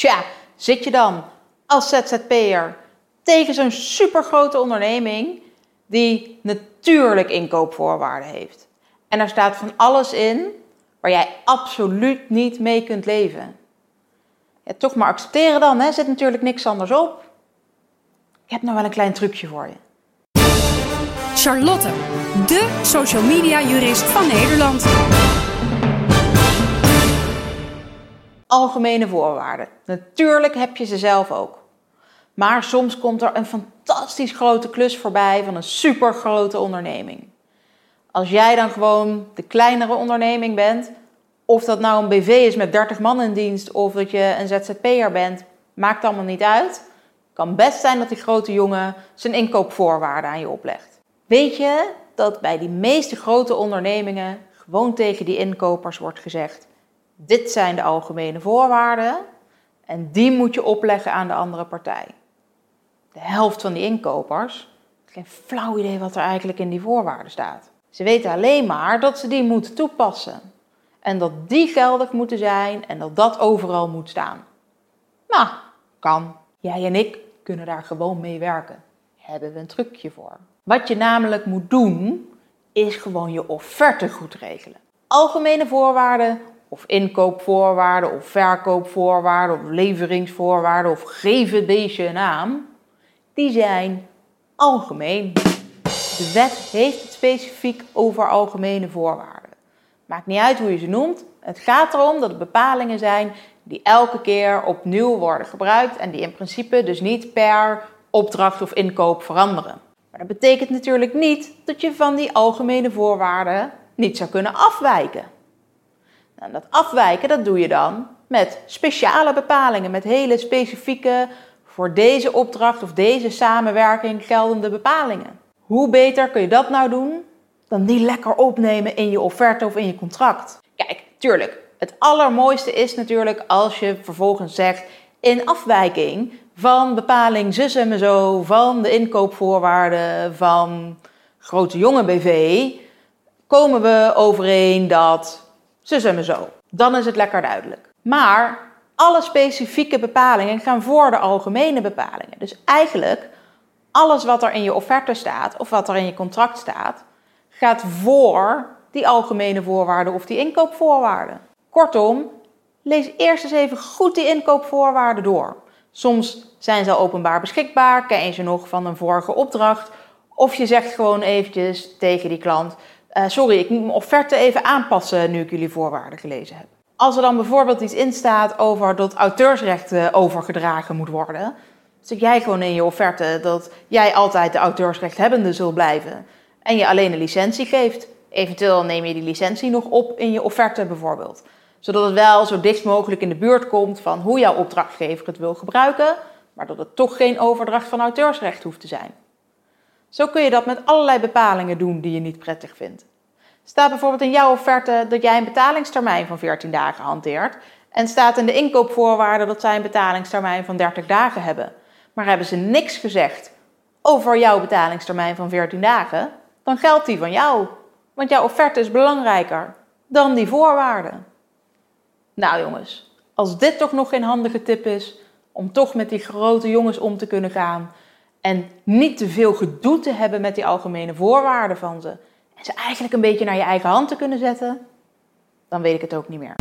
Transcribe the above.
Tja, zit je dan als ZZP'er tegen zo'n supergrote onderneming die natuurlijk inkoopvoorwaarden heeft. En daar staat van alles in waar jij absoluut niet mee kunt leven. Toch maar accepteren dan, hè? zit natuurlijk niks anders op. Ik heb nog wel een klein trucje voor je. Charlotte, de social media jurist van Nederland. Algemene voorwaarden. Natuurlijk heb je ze zelf ook. Maar soms komt er een fantastisch grote klus voorbij van een supergrote onderneming. Als jij dan gewoon de kleinere onderneming bent, of dat nou een BV is met 30 man in dienst of dat je een ZZP'er bent, maakt allemaal niet uit. Het kan best zijn dat die grote jongen zijn inkoopvoorwaarden aan je oplegt. Weet je dat bij die meeste grote ondernemingen gewoon tegen die inkopers wordt gezegd: dit zijn de algemene voorwaarden en die moet je opleggen aan de andere partij. De helft van die inkopers heeft geen flauw idee wat er eigenlijk in die voorwaarden staat. Ze weten alleen maar dat ze die moeten toepassen. En dat die geldig moeten zijn en dat dat overal moet staan. Nou, kan. Jij en ik kunnen daar gewoon mee werken. Hebben we een trucje voor. Wat je namelijk moet doen, is gewoon je offerte goed regelen. Algemene voorwaarden of inkoopvoorwaarden of verkoopvoorwaarden of leveringsvoorwaarden of geef het beestje een naam, die zijn algemeen. De wet heeft het specifiek over algemene voorwaarden. Maakt niet uit hoe je ze noemt. Het gaat erom dat het bepalingen zijn die elke keer opnieuw worden gebruikt en die in principe dus niet per opdracht of inkoop veranderen. Maar dat betekent natuurlijk niet dat je van die algemene voorwaarden niet zou kunnen afwijken. En nou, dat afwijken, dat doe je dan met speciale bepalingen, met hele specifieke, voor deze opdracht of deze samenwerking geldende bepalingen. Hoe beter kun je dat nou doen dan die lekker opnemen in je offerte of in je contract? Kijk, tuurlijk, het allermooiste is natuurlijk als je vervolgens zegt in afwijking van bepaling zus en zo, van de inkoopvoorwaarden van Grote Jonge BV, komen we overeen dat zus en zo. Dan is het lekker duidelijk. Maar alle specifieke bepalingen gaan voor de algemene bepalingen. Dus eigenlijk alles wat er in je offerte staat of wat er in je contract staat, gaat voor die algemene voorwaarden of die inkoopvoorwaarden. Kortom, lees eerst eens even goed die inkoopvoorwaarden door. Soms zijn ze openbaar beschikbaar, ken je ze nog van een vorige opdracht. Of je zegt gewoon eventjes tegen die klant: uh, Sorry, ik moet mijn offerte even aanpassen nu ik jullie voorwaarden gelezen heb. Als er dan bijvoorbeeld iets in staat over dat auteursrechten overgedragen moet worden, zeg jij gewoon in je offerte dat jij altijd de auteursrechthebbende zult blijven en je alleen een licentie geeft. Eventueel neem je die licentie nog op in je offerte bijvoorbeeld. Zodat het wel zo dicht mogelijk in de buurt komt van hoe jouw opdrachtgever het wil gebruiken, maar dat het toch geen overdracht van auteursrecht hoeft te zijn. Zo kun je dat met allerlei bepalingen doen die je niet prettig vindt. Staat bijvoorbeeld in jouw offerte dat jij een betalingstermijn van 14 dagen hanteert en staat in de inkoopvoorwaarden dat zij een betalingstermijn van 30 dagen hebben. Maar hebben ze niks gezegd over jouw betalingstermijn van 14 dagen, dan geldt die van jou. Want jouw offerte is belangrijker dan die voorwaarden. Nou jongens, als dit toch nog geen handige tip is om toch met die grote jongens om te kunnen gaan en niet te veel gedoe te hebben met die algemene voorwaarden van ze. En ze eigenlijk een beetje naar je eigen hand te kunnen zetten. Dan weet ik het ook niet meer.